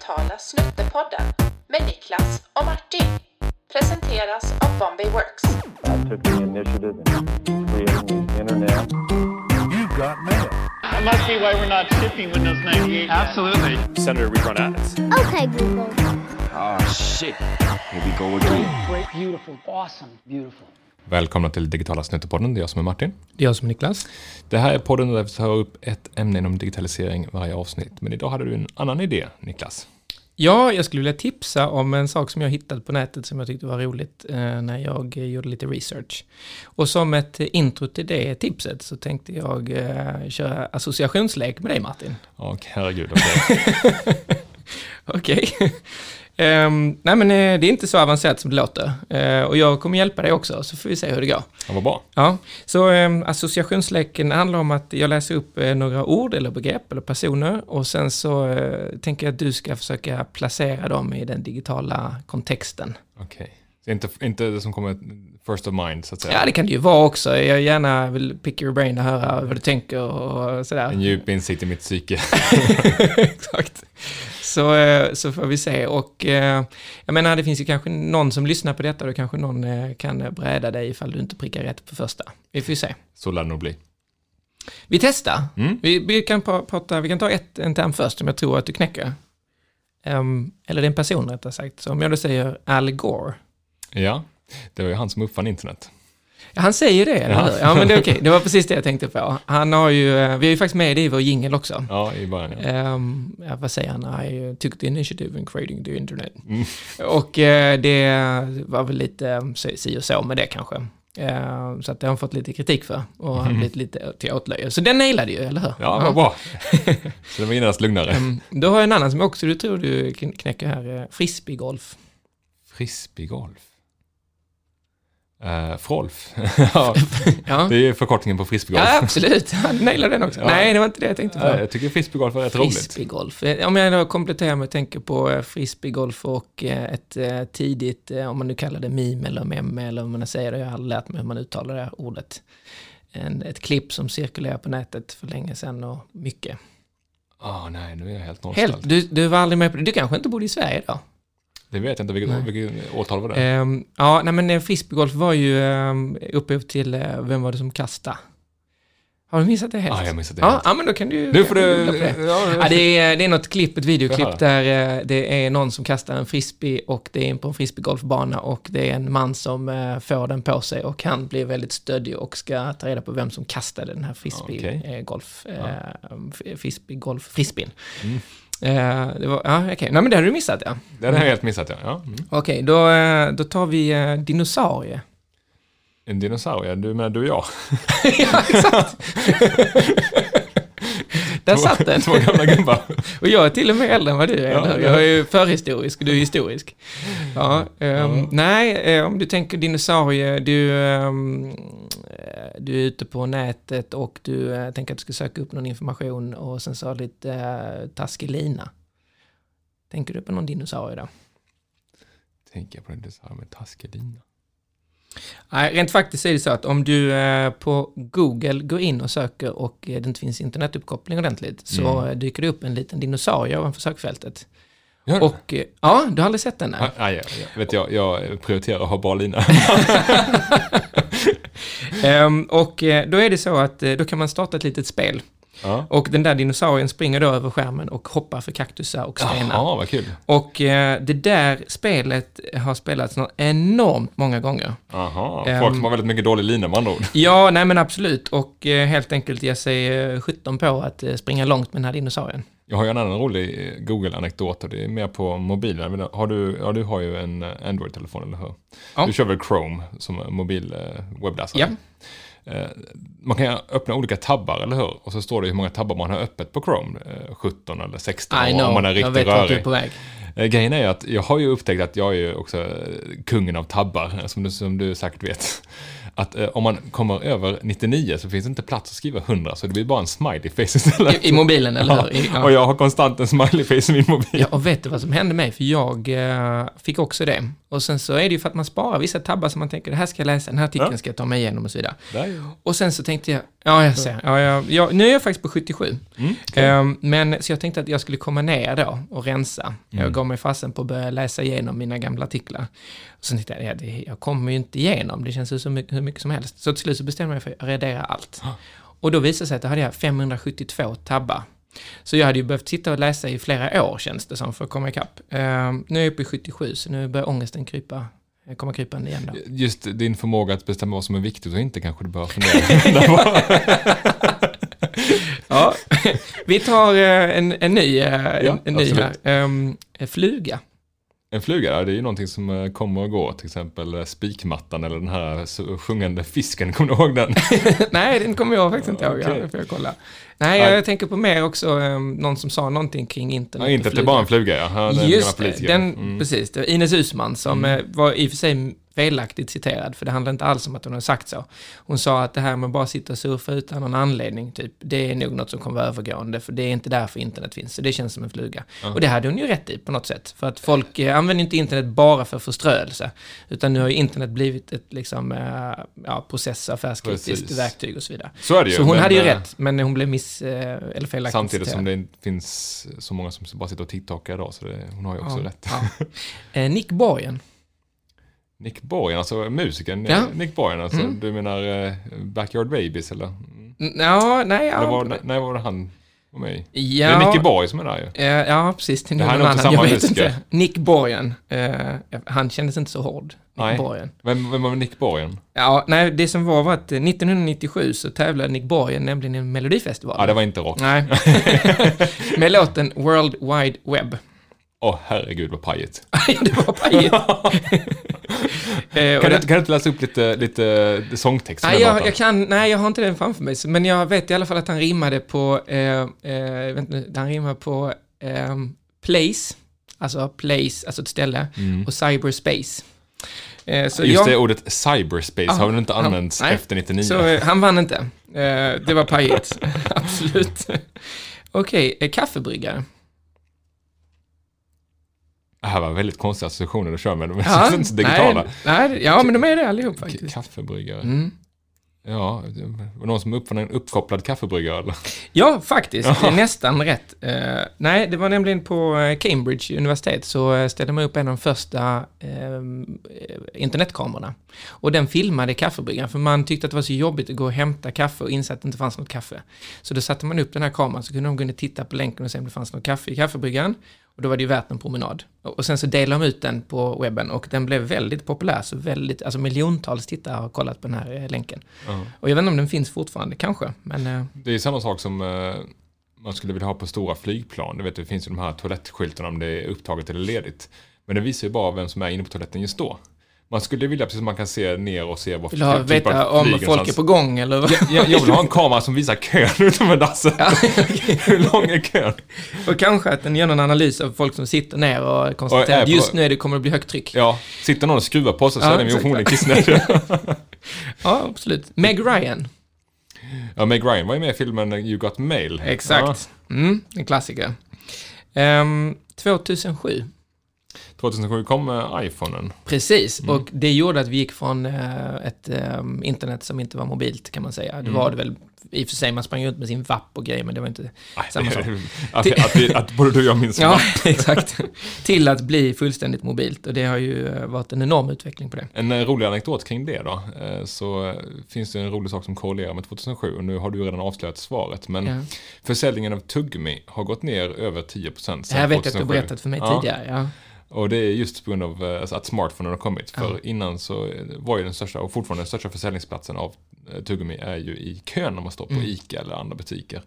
digitala Snuttepodden med Niklas och Martin. Presenteras av Bombay Works. I took the initiative in creating the internet. You got mail. That must be why we're not shipping Windows 98. Absolutely. Senator, we run ads. Okay, Google. Ah, shit. Here we go again. Great, beautiful, awesome, beautiful. Välkomna till Digitala Snuttepodden, det är jag som är Martin. Det är jag som är Niklas. Det här är podden där vi tar upp ett ämne inom digitalisering varje avsnitt. Men idag hade du en annan idé, Niklas. Ja, jag skulle vilja tipsa om en sak som jag hittade på nätet som jag tyckte var roligt eh, när jag gjorde lite research. Och som ett intro till det tipset så tänkte jag eh, köra associationslek med dig Martin. Och herregud, okej. Okej. Ehm, nej men eh, det är inte så avancerat som det låter. Eh, och jag kommer hjälpa dig också, så får vi se hur det går. Ja, vad bra. Ja, så eh, associationsleken handlar om att jag läser upp eh, några ord eller begrepp eller personer och sen så eh, tänker jag att du ska försöka placera dem i den digitala kontexten. Okej. Så Inte, inte det som kommer first of mind, så att säga. Ja, det kan det ju vara också. Jag gärna vill pick your brain och höra vad du tänker och sådär. En djup insikt i mitt psyke. Exakt. Så, eh, så får vi se. Och eh, jag menar, det finns ju kanske någon som lyssnar på detta då kanske någon eh, kan bräda dig ifall du inte prickar rätt på första. Vi får ju se. Så lär det nog bli. Vi testar. Mm. Vi, vi, kan pra- prata, vi kan ta ett, en term först som jag tror att du knäcker. Ehm, eller det är en person rättare sagt. Så om jag då säger Al Gore. Ja, det var ju han som uppfann internet. Han säger det, eller Ja. Ja, men det är okej. Det var precis det jag tänkte på. Han har ju, eh, vi har ju faktiskt med det i vår jingel också. Ja, i början. Ja. Ja, vad säger han? I took the initiative in creating the internet. Mm. Och eh, det var väl lite eh, si och så med det kanske. Ehm, så att det har han fått lite kritik för och har blivit lite till åtlöje. Så den nailade ju, eller hur? Mm. Ja, vad bra. Så det var genast lugnare. Ehm, då har jag en annan som också du tror du kn- knäcker här. eh, Frisbeegolf. Frisbeegolf. Uh, Frolf. ja, Ja. det är ju förkortningen på frisbeegolf. ja, absolut. Han nailade den också. Ja. Nej, det var inte det jag tänkte på. Ja, jag tycker frisbeegolf är rätt roligt. Frisbeegolf. Eh, Om jag då kompletterar med att tänka på eh, frisbeegolf och eh, ett eh, tidigt, eh, om man nu kallar det meme eller meme eller vad man säger det, jag har aldrig lärt mig hur man uttalar det ordet. En, ett klipp som cirkulerar på nätet för länge sedan och mycket. Ah, nej, nu är jag helt nollställd. Du, du var aldrig med på det, du kanske inte bodde i Sverige då? Det vet jag inte, vilket, vilket årtal var det? Ehm, ja, nej men eh, frisbeegolf var ju um, upphov till, eh, vem var det som kastade? Har du missat det helt? ah, jag missade det ja, helt. ja, men då kan du ju... Nu får du... det. Ja, Ja, det, är, det är något klipp, ett videoklipp där eh, det är någon som kastar en frisbee och det är in på en frisbeegolfbana och det är en man som eh, får den på sig och han blir väldigt stöddig och ska ta reda på vem som kastade den här frisbeegolf, eh, frisbeegolf, frisbeen. Mm. Eh, det var, ja, okej. Nej, men det har du missat, ja. Det hade jag helt missat, ja. ja. Mm. Okej, då, eh, då tar vi dinosaurie. En dinosaurie, du menar du och jag? ja, exakt. Där satt den. Två gamla gubbar. Och jag är till och med äldre än vad du är, Ja. Jag är ju förhistorisk och du är historisk. Ja, ehm, Ja. Nej, eh, om du tänker dinosaurie, du, ehm, eh, du är ute på nätet och du eh, tänker att du ska söka upp någon information och sen så har du lite eh, taskig lina. Tänker du på någon dinosaurie då? Tänker jag på en dinosaurie med taskig lina. Nej, rent faktiskt är det så att om du eh, på Google går in och söker och eh, det inte finns internetuppkoppling ordentligt så Mm. eh, dyker det upp en liten dinosaurie ovanför sökfältet. Gör? Och eh, ja, du har aldrig sett den? Nej. Ah, ja, ja. Vet jag, jag prioriterar att ha bra lina. Ehm, och då är det så att då kan man starta ett litet spel. Ja. Och den där dinosaurien springer då över skärmen och hoppar för kaktusar och stenar. Jaha, vad kul. Och eh, det där spelet har spelats enormt många gånger. Jaha, Ehm. folk som har väldigt mycket dålig lina med andra ord. Ja, nej men absolut. Och eh, helt enkelt ge sig eh, 17 på att eh, springa långt med den här dinosaurien. Jag har ju en annan rolig eh, Google-anekdot och det är mer på mobilen. Har du, ja, du har ju en eh, Android-telefon, eller hur? Ja. Du kör väl Chrome som mobil eh, webbläsare? Ja. Eh, Man kan öppna olika tabbar, eller hur? Och så står det hur många tabbar man har öppet på Chrome. eh, 17 eller 16 I om man är jag riktigt vet vart du är rörig. på väg. Eh, Grejen är att jag har ju upptäckt att jag är ju också eh, kungen av tabbar, eh, som du, som du säkert vet. Att eh, om man kommer över 99 så finns det inte plats att skriva 100, så det blir bara en smiley face istället. I, I mobilen, eller Ja, hur? I, ja. Och jag har konstant en smiley face i min mobil. Ja, och vet du vad som hände mig? För jag eh, fick också det. Och sen så är det ju för att man sparar vissa tabbar som man tänker, det här ska jag läsa, den här artikeln Ja. ska jag ta mig igenom och så vidare. Där jag. Och sen så tänkte jag, ja jag ser, ja, ja, ja, nu är jag faktiskt på 77. Mm, okej. Ehm, men så jag tänkte att jag skulle komma ner då och rensa. Mm. Jag gav mig fasen på att börja läsa igenom mina gamla artiklar. Och sen tänkte jag, ja, det, jag kommer ju inte igenom, det känns ju så mycket, hur mycket som helst. Så till slut så bestämde jag mig för att radera allt. Och då visade det sig att då hade jag 572 tabbar. Så jag hade ju behövt sitta och läsa i flera år känns det som för att komma ikapp. Ehm, nu är jag uppe i 77 så nu börjar ångesten krypa, komma krypande igen då. Just din förmåga att bestämma vad som är viktigt och inte kanske du bör fundera. Ja, vi tar eh, en, en ny, eh, en, Ja, en ny här. Ehm, fluga. En fluga, ja, det är ju någonting som eh, kommer och går. Till exempel eh, spikmattan eller den här sjungande fisken, kommer du ihåg den? Nej, den kommer jag faktiskt inte ihåg. Det får jag kolla. Nej, jag, Nej. tänker på mer också um, någon som sa någonting kring internet Ja, inte att det bara en fluga, ja. den Just det, den, Mm. precis. Det var Ines Usman som eh, var i och för sig felaktigt citerad, för det handlar inte alls om att hon har sagt så. Hon sa att det här med att bara sitta och surfa utan någon anledning, typ, det är nog något som kommer vara övergående, för det är inte därför internet finns. Så det känns som en fluga. Och det hade hon ju rätt i på något sätt, för att folk eh, använder inte internet bara för förströelse, utan nu har ju internet blivit ett liksom, eh, ja, process, affärskritiskt Precis. verktyg och så vidare. Så det ju. Så hon men, hade ju eh, rätt, men hon blev miss, eh, eller felaktigt Samtidigt som citerad. det inte finns så många som bara sitter och tiktokar idag, så det, hon har ju också Ja, rätt. ja. Eh, Nick Borgen. Nick Borgen, alltså musikern Ja. eh, Nick Borgen, alltså, Mm. du menar eh, Backyard Babies eller? Ja, nej, ja. Eller var, nej, var det han var med ja. Det är Nicky Borg som är där ju. Eh, ja, precis. Det är Det här är nog inte samma musiker. Nick Borgen. Eh, han kändes inte så hård. Nick Nej. Borgen. Vem, vem var Nick Borgen? Ja, nej, det som var var att eh, 1997 så tävlade Nick Borgen nämligen i en melodifestival. Ja, det var inte rock. Nej. Med låten World Wide Web. Åh, herregud vad pajigt. det var pajigt. Eh, Kan, du, kan du inte läsa upp lite, lite sångtext? Nej jag, jag kan, nej, jag har inte den framför mig. Men jag vet i alla fall att han rimmade på, eh, eh, vänta nu, han rimmade på eh, place, alltså place, alltså ett ställe, och cyberspace. Eh, så Just jag, det ordet cyberspace Ja, har väl inte han- använts nej. efter 99? Så han vann inte. Det var pajigt, absolut. Okej, eh, kaffebryggare. Det här var väldigt konstiga associationer du kör med. De är ja, inte så digitala. Nej, nej, ja, men de är det allihop faktiskt. Kaffebryggare. Mm. Ja, var någon som uppfann en uppkopplad kaffebryggare eller? Ja, faktiskt. Det är nästan rätt. Eh, nej, det var nämligen på eh, Cambridge universitet så eh, ställde man upp en av de första eh, internetkamerorna. Och den filmade kaffebryggaren, för man tyckte att det var så jobbigt att gå och hämta kaffe och inse att det inte fanns något kaffe. Så då satte man upp den här kameran så kunde de gå in och titta på länken och se om det fanns något kaffe i kaffebryggaren. Och då var det ju värt en promenad. Och sen så delade de ut den på webben och den blev väldigt populär, så väldigt, alltså miljontals tittare har kollat på den här eh, länken. Ja. Och jag vet inte om den finns fortfarande, kanske, men... eh, Det är samma sak som eh, man skulle vilja ha på stora flygplan. Du vet, det finns ju de här toalettskyltarna om det är upptaget eller ledigt. Men det visar ju bara vem som är inne på toaletten just då. Man skulle vilja, precis man kan se ner och se vad Vill ha, typ av veta om flyg folk är på gång eller? vad? Jag, jag vill ha en kamera som visar kön utanför dasset. Ja, Hur lång är kön? och kanske att den gör någon analys av folk som sitter ner och konstaterar att just nu är det, kommer det bli högt tryck. Ja, Ja, sitter någon och skruvar på sig så Ja, är den ju förmodligen kissnödig. absolut. Meg Ryan. ja, Meg Ryan var ju med i filmen You Got Mail. Exakt. Mm, en klassiker. Ehm, 2007. Ja, 2007 kom eh, iPhonen. Precis, Mm. och det gjorde att vi gick från eh, ett eh, internet som inte var mobilt kan man säga. Det Mm. var det väl, i och för sig, man sprang runt med sin vapp och grejer, men det var inte samma sak. att, att, vi, att både du och jag minns Ja, exakt. Till att bli fullständigt mobilt och det har ju varit en enorm utveckling på det. En rolig anekdot kring det då, så finns det en rolig sak som korrelerar med 2007 och nu har du redan avslöjat svaret. Men Ja. försäljningen av tuggummi har gått ner över 10% sedan Det här vet jag att du 2007. har berättat för mig Ja. tidigare. Ja. Och det är just på grund av eh, alltså att smartphonen har kommit. För Ja. innan så var ju den största, och fortfarande den största försäljningsplatsen av eh, tuggummi är ju i kön när man står på Mm. ICA eller andra butiker.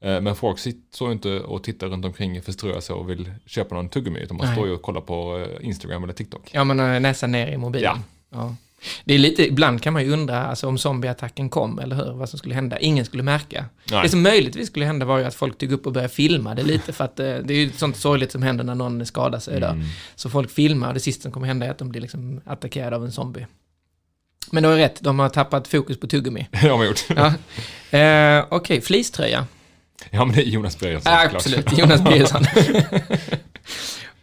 Eh, Men folk sitter så inte och tittar runt omkring förströar sig och vill köpa någon tuggummi utan man Nej. står ju och kollar på Instagram eller TikTok. Ja, man har näsan ner i mobilen. Ja. Det är lite, ibland kan man ju undra alltså, om zombieattacken kom, eller hur? Vad som skulle hända. Ingen skulle märka. Nej. Det som möjligtvis skulle hända var ju att folk tog upp och började filma det lite, för att eh, det är ju sånt sorgligt som händer när någon skadar sig. Mm. Så folk filmar och det sista som kommer hända är att de blir liksom attackerade av en zombie. Men du har rätt, de har tappat fokus på tuggummi. Det har man gjort. Ja. Eh, Okej, fleecetröja. Ja, men det är Jonas Ja, såklart. absolut, Jonas Birgersson.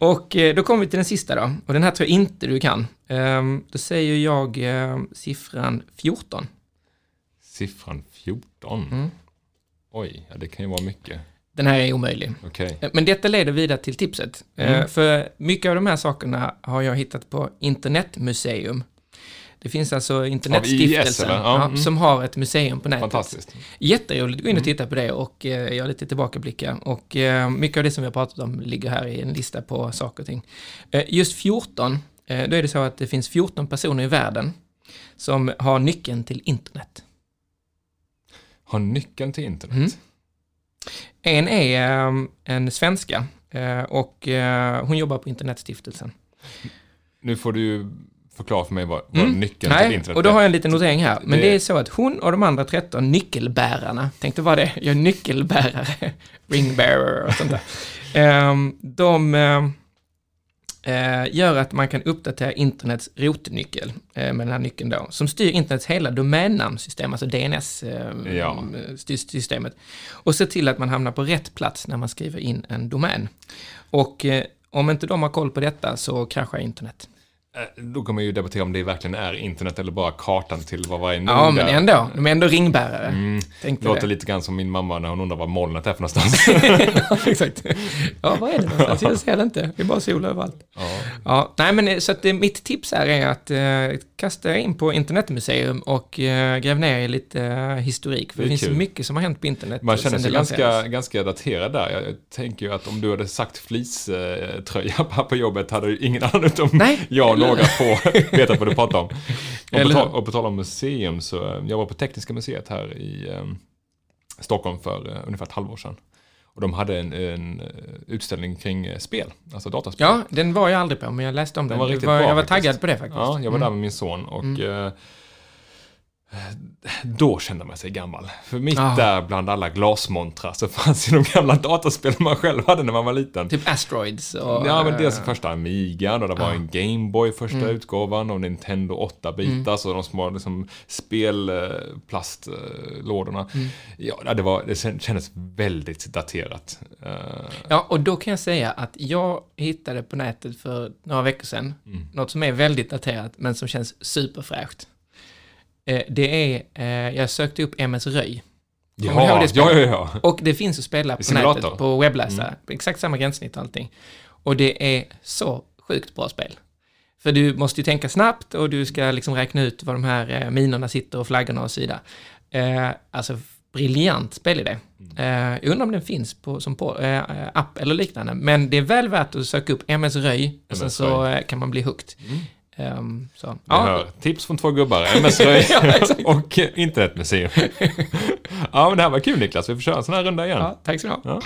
och eh, då kommer vi till den sista då. Och den här tror jag inte du kan. Ehm, då säger jag eh, siffran 14. Siffran 14. Mm. Oj, ja, det kan ju vara mycket. Den här är omöjlig. Okej. Eh, Men detta leder vidare till tipset. Mm. För mycket av de här sakerna har jag hittat på Internetmuseum. Det finns alltså Internetstiftelsen eller? Ja, mm. som har ett museum på nätet. Fantastiskt. Jätteroligt att gå in och titta på det och eh, göra lite tillbakablickar. Och eh, mycket av det som vi har pratat om ligger här i en lista på saker och ting. Eh, just 14, eh, då är det så att det finns 14 personer i världen som har nyckeln till internet. Har nyckeln till internet. Mm. En är eh, en svenska eh, och eh, hon jobbar på Internetstiftelsen. Nu får du förklara för mig vad, vad Mm. nyckeln till Nej, internet och då är. har jag en liten notering här. Men Det- det är så att hon och de andra 13 nyckelbärarna, tänkte vad det är, jag är nyckelbärare, ringbearer och sånt där. Ehm, de ehm, eh, gör att man kan uppdatera internets rotnyckel eh, med den här nyckeln då, som styr internets hela domännamnsystem, alltså Ja. DNS-systemet. Och se till att man hamnar på rätt plats när man skriver in en domän. Och om inte de har koll på detta så kraschar internet. Eh, Då kommer man ju debattera om det verkligen är internet eller bara kartan till vad varje nod Ja, men ändå. De är ändå ringbärare. Mm. Tänkte Det låter det. lite grann som min mamma när hon undrar vad molnet är för någonstans. ja, exakt. Ja, vad är det någonstans? Jag ser det inte. Det är bara sol överallt. ja. Ja, nej men eh, så att eh, mitt tips här är att eh, kasta er in på internetmuseum och eh, gräv ner i lite eh, historik. För Det det, finns kul. mycket som har hänt på internet. Man eh, känner sig ganska, ganska daterad där. Jag tänker ju att om du hade sagt fleecetröja här på jobbet hade ju ingen annan utom Nej, jag eller- några få vetat vad du pratar om. Och på, tal, om museum så, eh, jag var på Tekniska museet här i eh, Stockholm för eh, ungefär ett halvår sedan. Och de hade en, en eh, utställning kring eh, spel, alltså dataspel. Ja, den var jag aldrig på, men jag läste om Den den. var riktigt var, bra jag var faktiskt. taggad på det faktiskt. Ja, jag var Mm. där med min son och eh, då kände man sig gammal. För mitt Ah. där bland alla glasmontrar så fanns ju de gamla dataspelen man själv hade när man var liten. Typ Asteroids och... Ja, men eh, dels första Amigan och det var Ja. en Gameboy första Mm. utgåvan och Nintendo 8-bitars och de små liksom, spelplastlådorna. Mm. Ja, det, var, det kändes väldigt daterat. Eh, Ja, och då kan jag säga att jag hittade på nätet för några veckor sedan Mm. något som är väldigt daterat, men som känns superfräscht. Eh, det är, eh, jag sökte upp MS Röj. Kommer ja, ja, ja. Och det finns att spela på Simulator. nätet, på webbläsare. Exakt samma gränssnitt och allting. Och det är så sjukt bra spel. För du måste ju tänka snabbt och du ska liksom räkna ut var de här eh, minorna sitter och flaggorna och så vidare. Eh, alltså, briljant spelidé. Eh, jag undrar om den finns på, som på, eh, app eller liknande. Men det är väl värt att söka upp MS Röj och sen så Röj. kan man bli hooked. Ehm, så. Ja, hör. Tips från två gubbar, MS-röj Ja, och internetmuseum. ja, men det här var kul Niklas. Vi får köra en sån här runda igen. ja, tack så du ha. Ja.